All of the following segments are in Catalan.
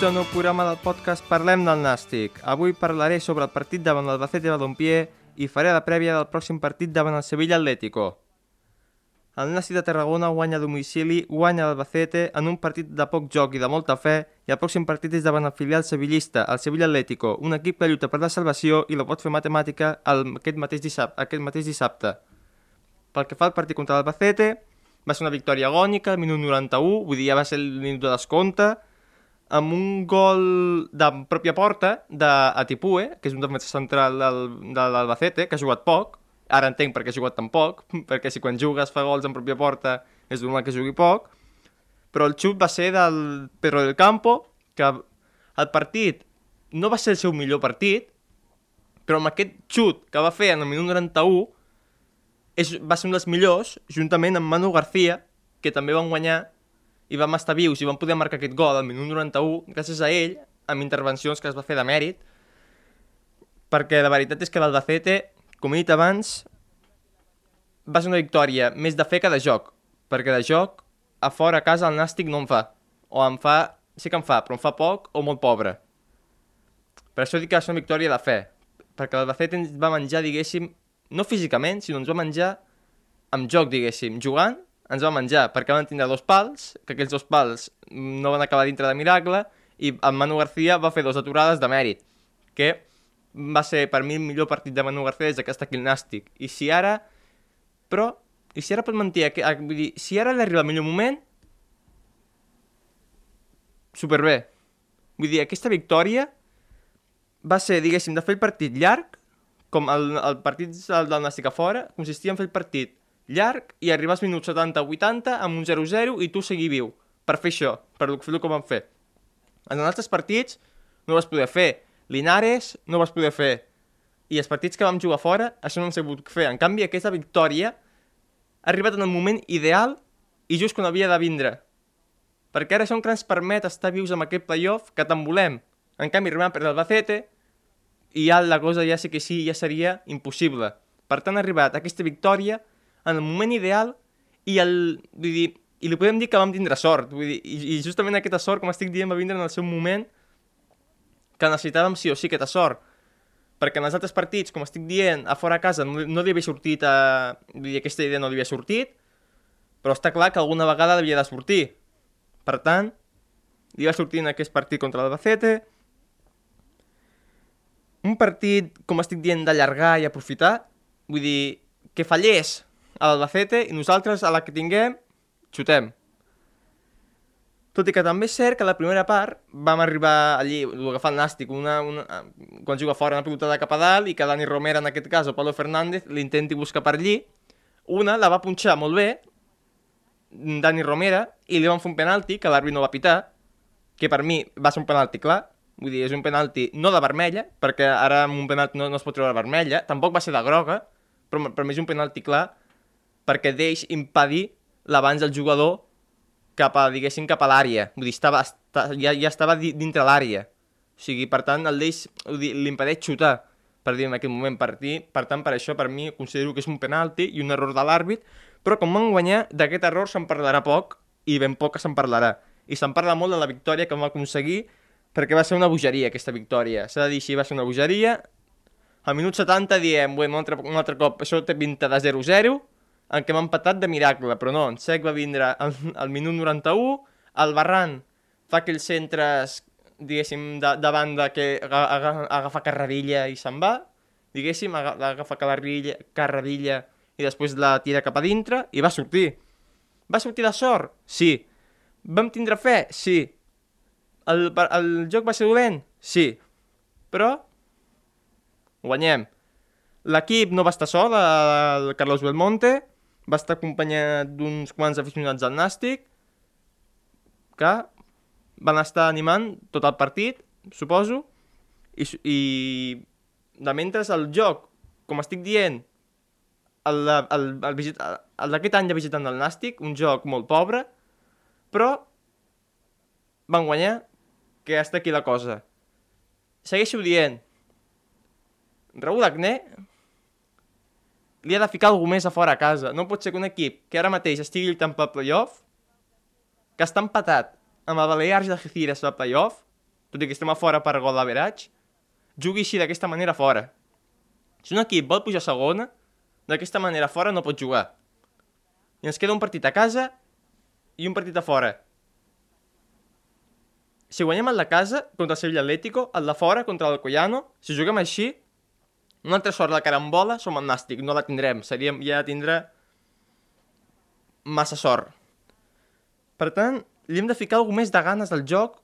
Benvinguts a un nou programa del podcast Parlem del Nàstic. Avui parlaré sobre el partit davant l'Albacete Balompié i faré la prèvia del pròxim partit davant el Sevilla Atlético. El Nàstic de Tarragona guanya a domicili, guanya l'Albacete en un partit de poc joc i de molta fe i el pròxim partit és davant el filial sevillista, el Sevilla Atlético, un equip que lluita per la salvació i la pot fer matemàtica aquest, mateix dissabte, aquest mateix dissabte. Pel que fa al partit contra l'Albacete, va ser una victòria agònica, al minut 91, vull dir, ja va ser el minut de descompte, amb un gol de pròpia porta d'Atipue, que és un defensa central del, de l'Albacete, que ha jugat poc, ara entenc per què ha jugat tan poc, perquè si quan jugues fa gols en pròpia porta és normal que jugui poc, però el xut va ser del Pedro del Campo, que el partit no va ser el seu millor partit, però amb aquest xut que va fer en el minut 91 és, va ser un dels millors, juntament amb Manu García, que també van guanyar i vam estar vius i vam poder marcar aquest gol al minut 91 gràcies a ell, amb intervencions que es va fer de mèrit, perquè la veritat és que l'Albacete, com he dit abans, va ser una victòria més de fe que de joc, perquè de joc, a fora a casa el Nàstic no en fa, o en fa, sí que en fa, però en fa poc o molt pobre. Per això dic que va ser una victòria de fe, perquè l'Albacete ens va menjar, diguéssim, no físicament, sinó ens va menjar amb joc, diguéssim, jugant ens va menjar perquè van tindre dos pals, que aquells dos pals no van acabar dintre de miracle, i en Manu García va fer dues aturades de mèrit, que va ser per mi el millor partit de Manu García des que està aquí el Nàstic. I si ara... Però, i si ara pot mentir, que, vull dir, si ara li arriba el millor moment, superbé. Vull dir, aquesta victòria va ser, diguéssim, de fer el partit llarg, com el, el partit del Nàstic a fora, consistia en fer el partit llarg i arribar als minuts 70-80 amb un 0-0 i tu seguir viu per fer això, per fer el que vam fer. En els altres partits no vas poder fer. Linares no vas poder fer. I els partits que vam jugar fora, això no hem sabut fer. En canvi, aquesta victòria ha arribat en el moment ideal i just quan havia de vindre. Perquè ara això que ens permet estar vius amb aquest playoff que tant volem. En canvi, arribem per l'Albacete i ja la cosa ja sí que sí, ja seria impossible. Per tant, ha arribat aquesta victòria en el moment ideal i el, vull dir, i li podem dir que vam tindre sort, vull dir, i, i justament aquesta sort, com estic dient, va vindre en el seu moment que necessitàvem sí o sí aquesta sort, perquè en els altres partits, com estic dient, a fora a casa no, no li havia sortit, a, vull dir, aquesta idea no li havia sortit, però està clar que alguna vegada havia de sortir. Per tant, li va sortir en aquest partit contra l'Albacete, un partit, com estic dient, d'allargar i aprofitar, vull dir, que fallés a l'Albacete i nosaltres, a la que tinguem, xutem. Tot i que també és cert que la primera part vam arribar allí, el que Nàstic, una, una, quan juga fora una pilotada cap a dalt i que Dani Romera, en aquest cas, o Pablo Fernández, l'intenti buscar per allí. Una la va punxar molt bé, Dani Romera, i li van fer un penalti que l'àrbit no va pitar, que per mi va ser un penalti clar, vull dir, és un penalti no de vermella, perquè ara amb un penalti no, no es pot treure vermella, tampoc va ser de groga, però per mi és un penalti clar, perquè deix impedir l'abans del jugador cap a, diguéssim, cap a l'àrea. Vull dir, estava, està, ja, ja estava dintre l'àrea. O sigui, per tant, el deix, l'impedeix xutar, per dir en aquell moment, per, dir, per tant, per això, per mi, considero que és un penalti i un error de l'àrbit, però com van guanyar, d'aquest error se'n parlarà poc, i ben poc se'n parlarà. I se'n parla molt de la victòria que vam aconseguir, perquè va ser una bogeria, aquesta victòria. S'ha de dir així, va ser una bogeria. Al minut 70 diem, bueno, un altre, un altre cop, això té pinta de 0-0, en què m'ha empatat de miracle, però no, en sec va vindre al, al minut 91, el Barran fa aquells centres, diguéssim, de, de banda que agafa, agafa carrerilla i se'n va, diguéssim, agafa carrerilla, carrerilla i després la tira cap a dintre i va sortir. Va sortir de sort? Sí. Vam tindre fe? Sí. El, el joc va ser dolent? Sí. Però guanyem. L'equip no va estar sol, el Carlos Belmonte, va estar acompanyat d'uns quants aficionats al Nàstic que van estar animant tot el partit, suposo, i, i de mentre el joc, com estic dient, el, el, el, el d'aquest any de Visitant del Nàstic, un joc molt pobre, però van guanyar, que hasta aquí la cosa. Segueixo dient, Raúl Agné li ha de ficar algú més a fora a casa. No pot ser que un equip que ara mateix estigui lluitant pel playoff, que està empatat amb el Balears i el Algeciras pel playoff, tot i que estem a fora per gol d'averatge, jugui així d'aquesta manera fora. Si un equip vol pujar a segona, d'aquesta manera fora no pot jugar. I ens queda un partit a casa i un partit a fora. Si guanyem el de casa contra el Sevilla Atlético, el de fora contra l'Alcoyano, si juguem així, una altra sort de la carambola som el Nàstic, no la tindrem, seríem ja tindre massa sort. Per tant, li hem de ficar alguna més de ganes al joc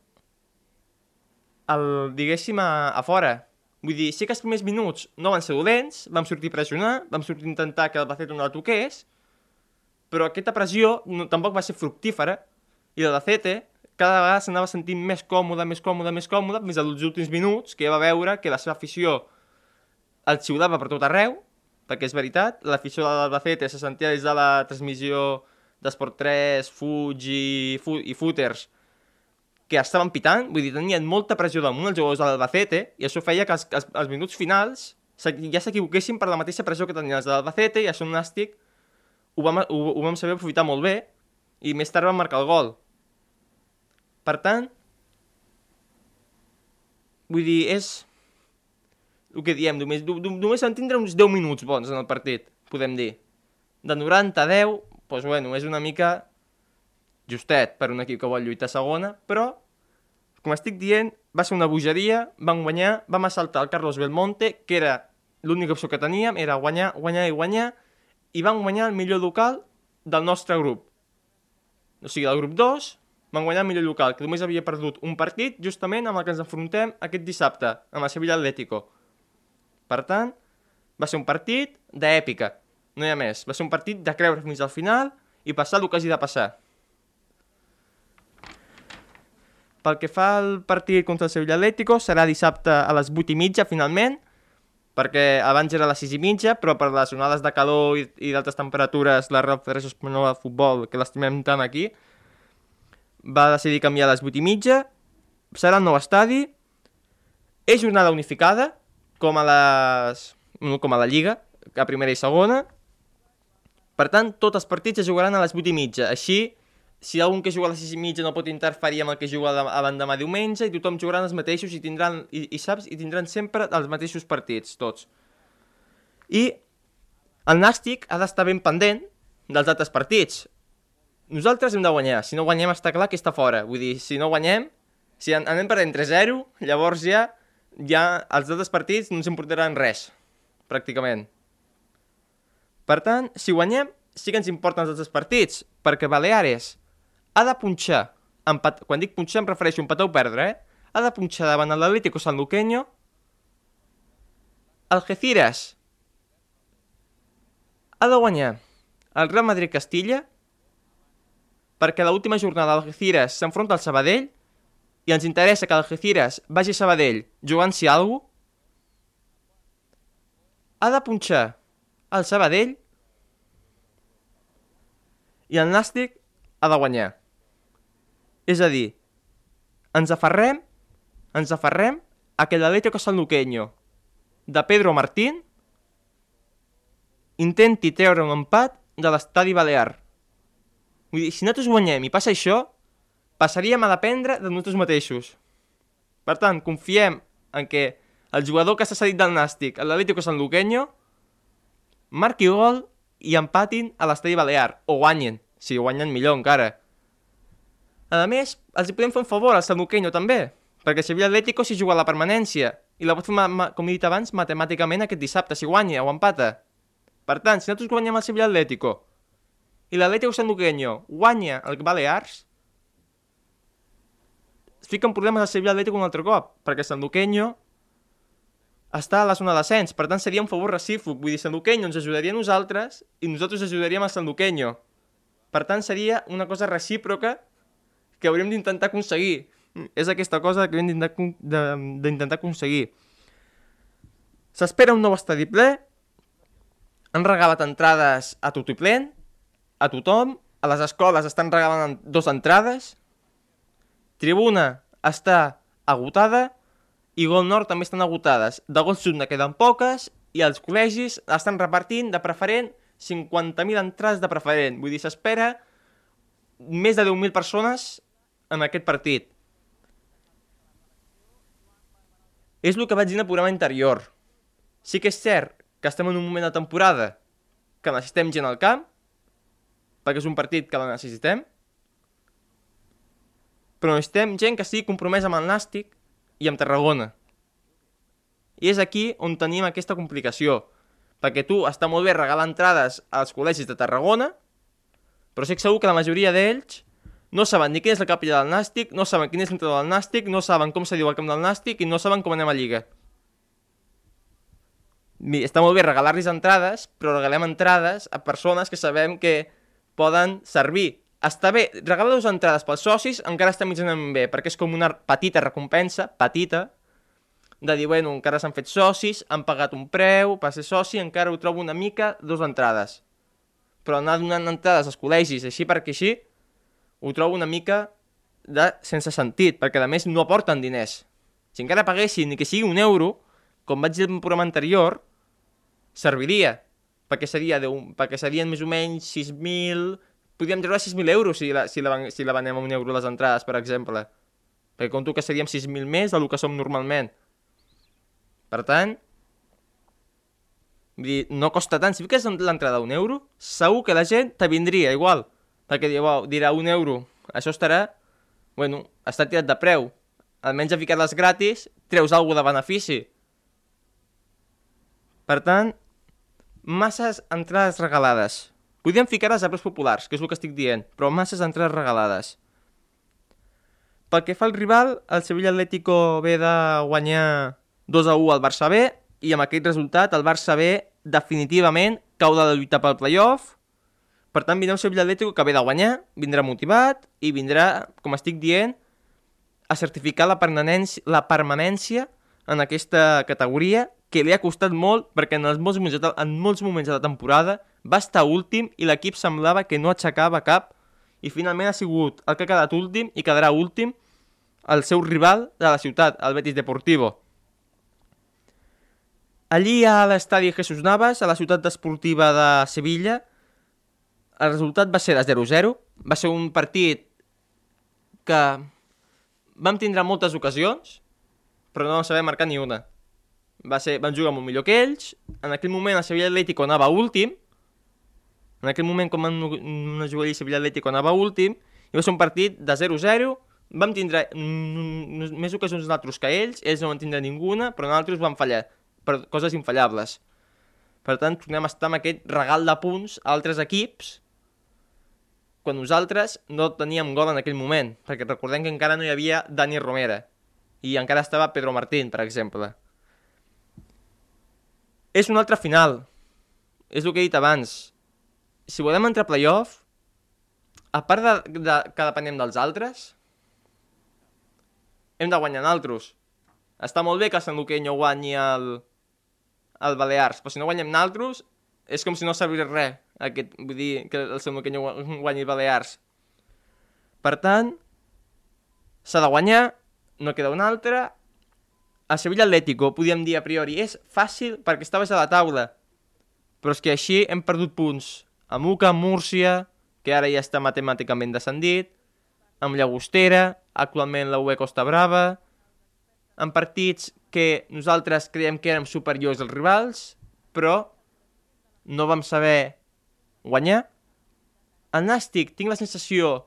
el, diguéssim, a, a fora. Vull dir, sí que els primers minuts no van ser dolents, vam sortir a pressionar, vam sortir a intentar que el Bacete no la toqués, però aquesta pressió no, tampoc va ser fructífera, i el Bacete cada vegada s'anava sentint més còmode, més còmode, més còmode, fins als últims minuts, que ja va veure que la seva afició el xiulava per tot arreu, perquè és veritat, l'afició de l'Albacete se sentia des de la transmissió d'Esport 3, Fuji fu i Footers, que estaven pitant, vull dir, tenien molta pressió damunt els jugadors de l'Albacete, i això feia que els, els, els minuts finals ja s'equivoquessin per la mateixa pressió que tenien els de l'Albacete, i això un Nàstic ho vam, ho, ho vam saber aprofitar molt bé, i més tard vam marcar el gol. Per tant, vull dir, és el que diem, només, només van tindre uns 10 minuts bons en el partit, podem dir. De 90 a 10, doncs bueno, és una mica justet per un equip que vol lluitar segona, però, com estic dient, va ser una bogeria, van guanyar, vam assaltar el Carlos Belmonte, que era l'única opció que teníem, era guanyar, guanyar i guanyar, i van guanyar el millor local del nostre grup. O sigui, del grup 2, van guanyar el millor local, que només havia perdut un partit justament amb el que ens enfrontem aquest dissabte, amb el Sevilla Atlético. Per tant, va ser un partit d'èpica, no hi ha més. Va ser un partit de creure fins al final i passar el que hagi de passar. Pel que fa al partit contra el Sevilla Atlético, serà dissabte a les 8 i mitja, finalment, perquè abans era a les 6 i mitja, però per les onades de calor i, i d'altres temperatures, la Real Federació Espanyola de Futbol, que l'estimem tant aquí, va decidir canviar a les 8 i mitja, serà el nou estadi, és jornada unificada, com a les... com a la Lliga, a primera i segona. Per tant, tots els partits es jugaran a les 8 i mitja. Així, si algun que juga a les 6 i mitja no pot interferir amb el que juga a l'endemà diumenge, i tothom jugaran els mateixos i tindran, i, i saps, i tindran sempre els mateixos partits, tots. I el Nàstic ha d'estar ben pendent dels altres partits. Nosaltres hem de guanyar. Si no guanyem, està clar que està fora. Vull dir, si no guanyem, si an anem perdent 3-0, llavors ja, ja els altres partits no ens importaran res, pràcticament. Per tant, si guanyem, sí que ens importen els altres partits, perquè Baleares ha de punxar, empat... quan dic punxar em refereixo a empatar o perdre, eh? Ha de punxar davant l'Atlético Sanluqueño, Algeciras ha de guanyar el Real Madrid-Castilla, perquè l'última jornada l'Algeciras s'enfronta al Sabadell i ens interessa que l'Algeciras vagi a Sabadell jugant-s'hi alguna cosa, ha de punxar el Sabadell i el Nàstic ha de guanyar. És a dir, ens aferrem, ens aferrem a que l'Atlético Sanluqueño de Pedro Martín intenti treure un empat de l'estadi balear. Vull dir, si nosaltres guanyem i passa això, passaríem a dependre de nosaltres mateixos. Per tant, confiem en que el jugador que s'ha cedit del Nàstic, l'Atlético Sanluqueño, marqui gol i empatin a l'estadi balear, o guanyen, si guanyen millor encara. A més, els hi podem fer un favor al Sanluqueño també, perquè Sevilla Atlético s'hi juga a la permanència, i la pot fer, com he dit abans, matemàticament aquest dissabte, si guanya o empata. Per tant, si nosaltres guanyem el Sevilla Atlético i l'Atlético Sanluqueño guanya el Balears, fica en problemes al Sevilla Atlético un altre cop, perquè Sanluqueño està a la zona d'ascens, per tant seria un favor recíproc, vull dir, Sanluqueño ens ajudaria a nosaltres i nosaltres ajudaríem a Sanluqueño. Per tant, seria una cosa recíproca que hauríem d'intentar aconseguir. És aquesta cosa que hauríem d'intentar aconseguir. S'espera un nou estadi ple, han regalat entrades a tot i plen, a tothom, a les escoles estan regalant dos entrades, Tribuna està agotada i Gol Nord també estan agotades. De Gol Sud queden poques i els col·legis estan repartint de preferent 50.000 entrades de preferent. Vull dir, s'espera més de 10.000 persones en aquest partit. És el que vaig dir en el programa anterior. Sí que és cert que estem en un moment de temporada que necessitem gent al camp, perquè és un partit que la necessitem, però necessitem gent que estigui compromesa amb el Nàstic i amb Tarragona. I és aquí on tenim aquesta complicació, perquè tu està molt bé regalar entrades als col·legis de Tarragona, però sé segur que la majoria d'ells no saben ni quina és la capella del Nàstic, no saben quin és l'entrenador del Nàstic, no saben com se diu el camp del Nàstic i no saben com anem a Lliga. Està molt bé regalar-los entrades, però regalem entrades a persones que sabem que poden servir. Està bé, regalar dues entrades pels socis encara està mitjanament bé, perquè és com una petita recompensa, petita, de dir, bueno, encara s'han fet socis, han pagat un preu per ser soci, encara ho trobo una mica dos entrades. Però anar donant entrades als col·legis, així perquè així, ho trobo una mica de sense sentit, perquè a més no aporten diners. Si encara paguessin ni que sigui un euro, com vaig dir en un programa anterior, serviria, perquè, seria de un, perquè serien més o menys 6.000... Podríem treure 6.000 euros si la, si, la, si la venem a un euro les entrades, per exemple. Perquè conto que seríem 6.000 més del que som normalment. Per tant, vull dir, no costa tant. Si fiques l'entrada d'un euro, segur que la gent te vindria igual. Perquè dirà un euro, això estarà, bueno, està tirat de preu. Almenys a ficar-les gratis, treus alguna de benefici. Per tant, masses entrades regalades. Podríem ficar-les a populars, que és el que estic dient, però masses entrades regalades. Pel que fa al rival, el Sevilla Atlético ve de guanyar 2 a 1 al Barça B i amb aquest resultat el Barça B definitivament cau de la lluita pel playoff per tant, vindrà un Sevilla Atlético que ve de guanyar, vindrà motivat i vindrà, com estic dient, a certificar la permanència, la permanència en aquesta categoria que li ha costat molt perquè en, els molts moments en molts moments de la temporada va estar últim i l'equip semblava que no aixecava cap i finalment ha sigut el que ha quedat últim i quedarà últim el seu rival de la ciutat, el Betis Deportivo. Allí a l'estadi Jesús Navas, a la ciutat esportiva de Sevilla, el resultat va ser de 0-0. Va ser un partit que vam tindre moltes ocasions, però no vam saber marcar ni una. Va ser, vam jugar molt millor que ells. En aquell moment el Sevilla Atlético anava últim. En aquell moment, com el Sevilla Atlético anava últim. I va ser un partit de 0-0. Vam tindre més ocasions nosaltres que ells. Ells no van tindre ninguna, però nosaltres vam fallar per coses infallables. Per tant, tornem a estar amb aquest regal de punts a altres equips quan nosaltres no teníem gol en aquell moment, perquè recordem que encara no hi havia Dani Romera i encara estava Pedro Martín, per exemple. És una altra final. És el que he dit abans. Si volem entrar a playoff, a part de, de que depenem dels altres, hem de guanyar naltros. Està molt bé que el Sant Luqueño guanyi el, el Balears, però si no guanyem naltros, és com si no servir res, aquest, vull dir, que el seu que guanyi Balears. Per tant, s'ha de guanyar, no queda un altre. A Sevilla Atlético, podíem dir a priori, és fàcil perquè estaves a la taula, però és que així hem perdut punts. Amb Uca, amb Múrcia, que ara ja està matemàticament descendit, amb Llagostera, actualment la UE Costa Brava, en partits que nosaltres creiem que érem superiors als rivals, però no vam saber guanyar. El Nàstic tinc la sensació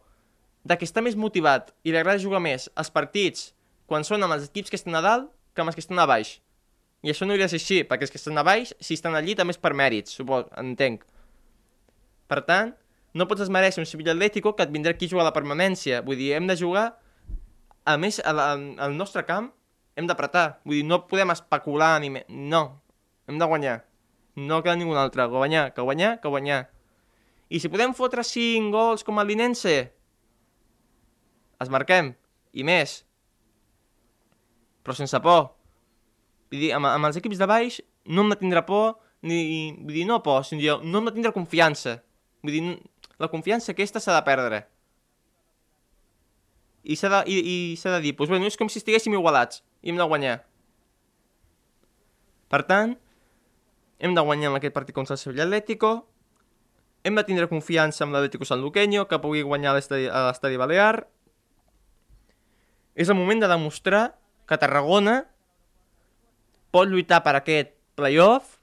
de que està més motivat i li agrada jugar més els partits quan són amb els equips que estan a dalt que amb els que estan a baix. I això no hauria de ser així, perquè els que estan a baix, si estan allí, també és per mèrits, supos, entenc. Per tant, no pots desmereixer un Sevilla Atlético que et vindrà aquí a jugar a la permanència. Vull dir, hem de jugar, a més, al nostre camp, hem d'apretar. Vull dir, no podem especular ni... No, hem de guanyar. No queda ningú altre. Guanyar, que guanyar, que guanyar. I si podem fotre 5 gols com el Linense, els marquem. I més. Però sense por. Vull dir, amb, amb els equips de baix no hem de tindre por, ni, vull dir, no por, sinó no hem de tindre confiança. Vull dir, la confiança aquesta s'ha de perdre. I s'ha de, i, i de dir, doncs bueno, és com si estiguéssim igualats i hem de guanyar. Per tant, hem de guanyar en aquest partit contra el Sevilla Atlético, hem de tindre confiança en l'Atlético Sanluqueño, que pugui guanyar a l'estadi Balear. És el moment de demostrar que Tarragona pot lluitar per aquest playoff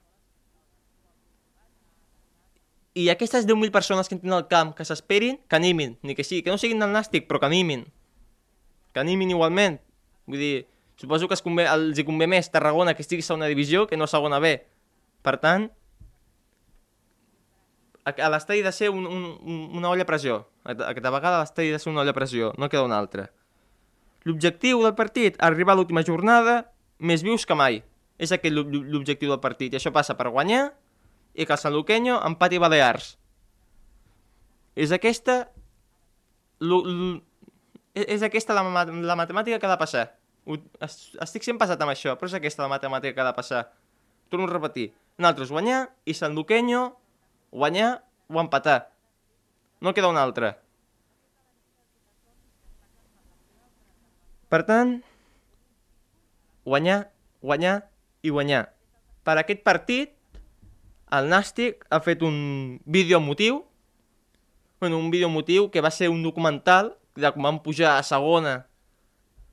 i aquestes 10.000 persones que entren al camp que s'esperin, que animin, ni que sí, que no siguin del nàstic, però que animin. Que animin igualment. Vull dir, suposo que es convé, els hi convé més Tarragona que estigui a segona divisió que no a segona B. Per tant, a l'estadi de ser un, un, una olla a pressió. Aquesta vegada l'estadi de ser una olla a pressió, no queda una altra. L'objectiu del partit, arribar a l'última jornada més vius que mai. És aquest l'objectiu del partit. I això passa per guanyar i que el San Luqueño empati Balears. És aquesta... L, l, és aquesta la, la matemàtica que ha de passar. Estic sempre passat amb això, però és aquesta la matemàtica que ha de passar. Torno a repetir. Nosaltres guanyar i San Luqueño guanyar o empatar. No queda una altra. Per tant, guanyar, guanyar i guanyar. Per aquest partit, el Nàstic ha fet un vídeo motiu, bueno, un vídeo motiu que va ser un documental de com van pujar a segona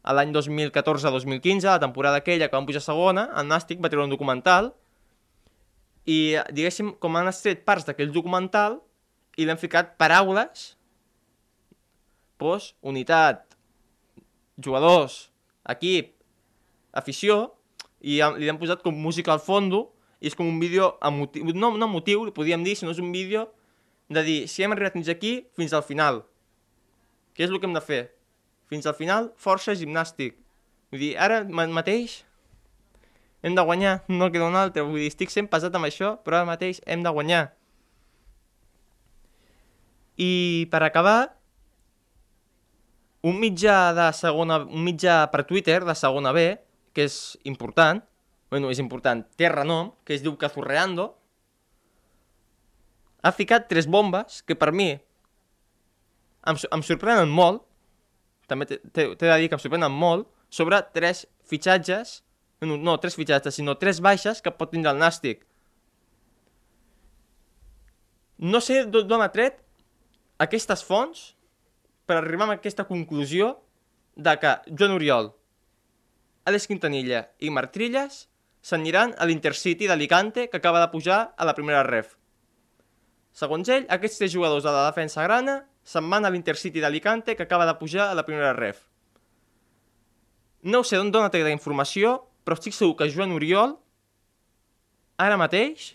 a l'any 2014-2015, la temporada aquella que van pujar a segona, el Nàstic va treure un documental i, diguéssim, com han estret parts d'aquell documental i l'han ficat paraules, pues, unitat, jugadors, equip, afició, i li han posat com música al fondo, i és com un vídeo emotiu, no, no emotiu, podríem dir, sinó és un vídeo de dir, si hem arribat fins aquí, fins al final. Què és el que hem de fer? Fins al final, força gimnàstic. Vull dir, ara mateix hem de guanyar, no queda un altre. Vull dir, estic sent pesat amb això, però ara mateix hem de guanyar. I per acabar, un mitjà de segona, un mitjà per Twitter de segona B, que és important, bueno, és important, té renom, que es diu Cazurreando, ha ficat tres bombes que per mi em, em sorprenen molt, també t'he de dir que em sorprenen molt, sobre tres fitxatges, no, no tres fitxatges, sinó tres baixes que pot tindre el Nàstic. No sé d'on ha tret aquestes fonts per arribar a aquesta conclusió de que Joan Oriol, Alex Quintanilla i Marc Trilles s'aniran a l'Intercity d'Alicante que acaba de pujar a la primera ref. Segons ell, aquests tres jugadors de la defensa grana se'n van a l'Intercity d'Alicante que acaba de pujar a la primera ref. No sé d'on dona aquesta informació, però estic segur que Joan Oriol, ara mateix,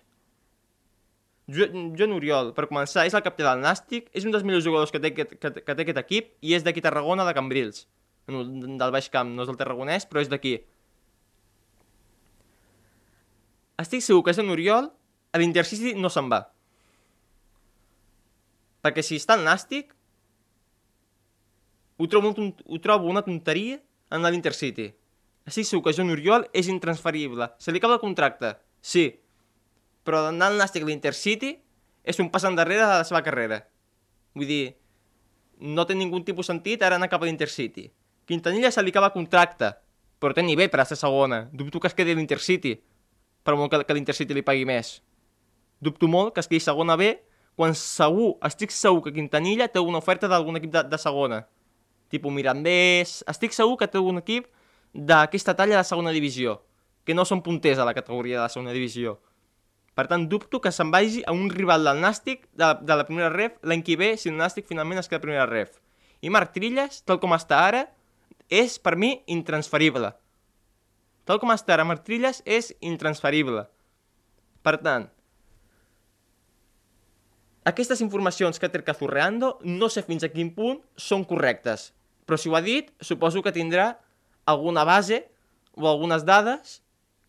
Joan Oriol, per començar, és el capità del Nàstic, és un dels millors jugadors que té, que, que, que té aquest equip i és d'aquí Tarragona, de Cambrils. Del Baix Camp, no és del Tarragonès, però és d'aquí. Estic segur que és en Oriol, a l'Intercity no se'n va. Perquè si està en Nàstic, ho trobo, un, ho trobo una tonteria en l'Intercity. Estic segur que Joan Oriol és intransferible. Se li acaba el contracte, sí. Però d'anar al Nàstic a l'Intercity és un pas endarrere de la seva carrera. Vull dir, no té ningú tipus sentit ara anar cap a l'Intercity. Quintanilla se li acaba contracte, però té nivell per a ser segona. Dubto que es quedi a l'Intercity per molt que, que l'Intercity li pagui més. Dubto molt que es quedi segona B quan segur, estic segur que Quintanilla té una oferta d'algun equip de, de segona. Tipo Mirandés... Estic segur que té un equip d'aquesta talla de segona divisió, que no són punters a la categoria de la segona divisió. Per tant, dubto que se'n vagi a un rival del Nàstic de, de la primera ref l'any que ve si el Nàstic finalment es queda a primera ref. I Marc Trilles, tal com està ara, és per mi intransferible. Tal com està ara Martrilles és intransferible. Per tant, aquestes informacions que té Cazurreando no sé fins a quin punt són correctes, però si ho ha dit, suposo que tindrà alguna base o algunes dades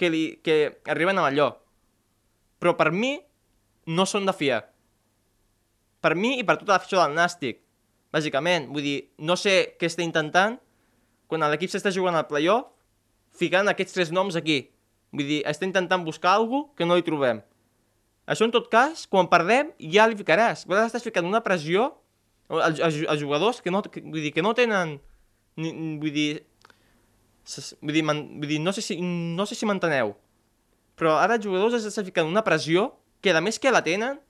que, li, que arriben a allò. Però per mi no són de fiar. Per mi i per tota l'afició del Nàstic. Bàsicament, vull dir, no sé què està intentant quan l'equip s'està jugant al playoff ficant aquests tres noms aquí. Vull dir, està intentant buscar alguna que no hi trobem. Això, en tot cas, quan perdem, ja li ficaràs. Però estàs ficant una pressió als, als, jugadors que no, que, vull dir, que no tenen... Ni, vull dir, vull dir, man, vull dir no, sé si, no sé si m'enteneu, però ara els jugadors es estan ficant una pressió que, a més que la tenen,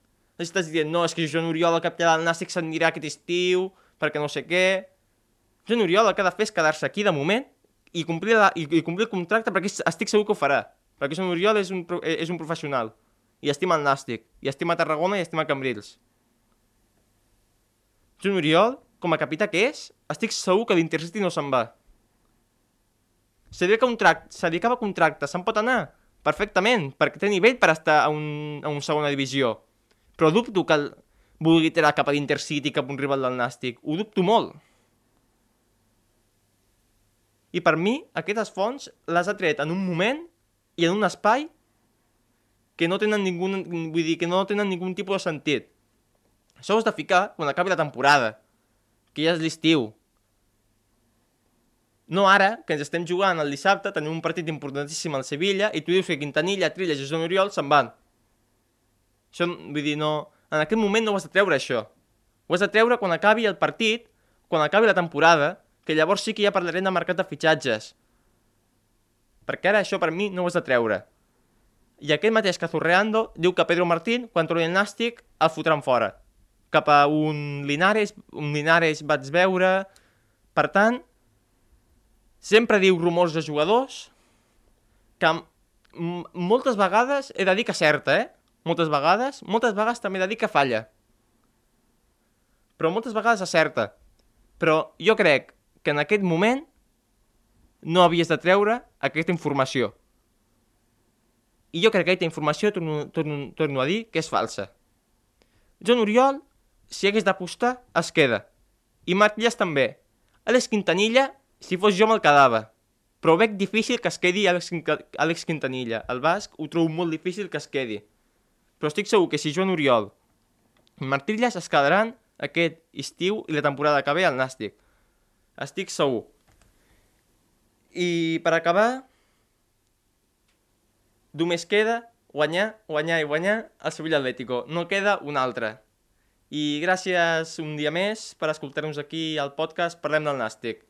estàs dient, no, és que Joan Oriol, el capità del Nàstic, s'anirà aquest estiu, perquè no sé què... Joan Oriol el que ha de fer és quedar-se aquí de moment i complir, la, i, i complir el contracte perquè estic segur que ho farà. Perquè Joan Oriol és un, és un professional i estima el Nàstic, i estima Tarragona i estima Cambrils. Joan Oriol, com a capità que és, estic segur que l'Intercity no se'n va. Se li, contract, se li acaba contracte, se'n pot anar? Perfectament, perquè té nivell per estar a, un, a una segona divisió. Però dubto que el vulgui tirar cap a l'Intercity, cap a un rival del Nàstic. Ho dubto molt. I per mi, aquestes fonts les ha tret en un moment i en un espai que no tenen ningú, vull dir, que no tenen ningun tipus de sentit. Això ho has de ficar quan acabi la temporada, que ja és l'estiu. No ara, que ens estem jugant el dissabte, tenim un partit importantíssim al Sevilla, i tu dius que Quintanilla, Trilla i Joan Oriol se'n van. Això, vull dir, no... En aquest moment no ho has de treure, això. Ho has de treure quan acabi el partit, quan acabi la temporada, que llavors sí que ja parlarem de mercat de fitxatges. Perquè ara això per mi no ho has de treure. I aquest mateix Cazurreando diu que Pedro Martín, quan torni el Nàstic, el fotran fora. Cap a un Linares, un Linares vaig veure... Per tant, sempre diu rumors de jugadors que moltes vegades he de dir que certa, eh? Moltes vegades, moltes vegades també he de dir que falla. Però moltes vegades acerta. Però jo crec que en aquest moment no havies de treure aquesta informació. I jo crec que aquesta informació, torno, torno, torno a dir, que és falsa. Joan Oriol, si hagués d'apostar, es queda. I Matlles també. Àlex Quintanilla, si fos jo me'l quedava. Però veig difícil que es quedi Àlex Quintanilla. El basc ho trobo molt difícil que es quedi. Però estic segur que si Joan Oriol i Martilles es quedaran aquest estiu i la temporada que ve al Nàstic. Estic segur. I per acabar, només queda guanyar, guanyar i guanyar el Sevilla Atlético. No queda un altre. I gràcies un dia més per escoltar-nos aquí al podcast Parlem del Nàstic.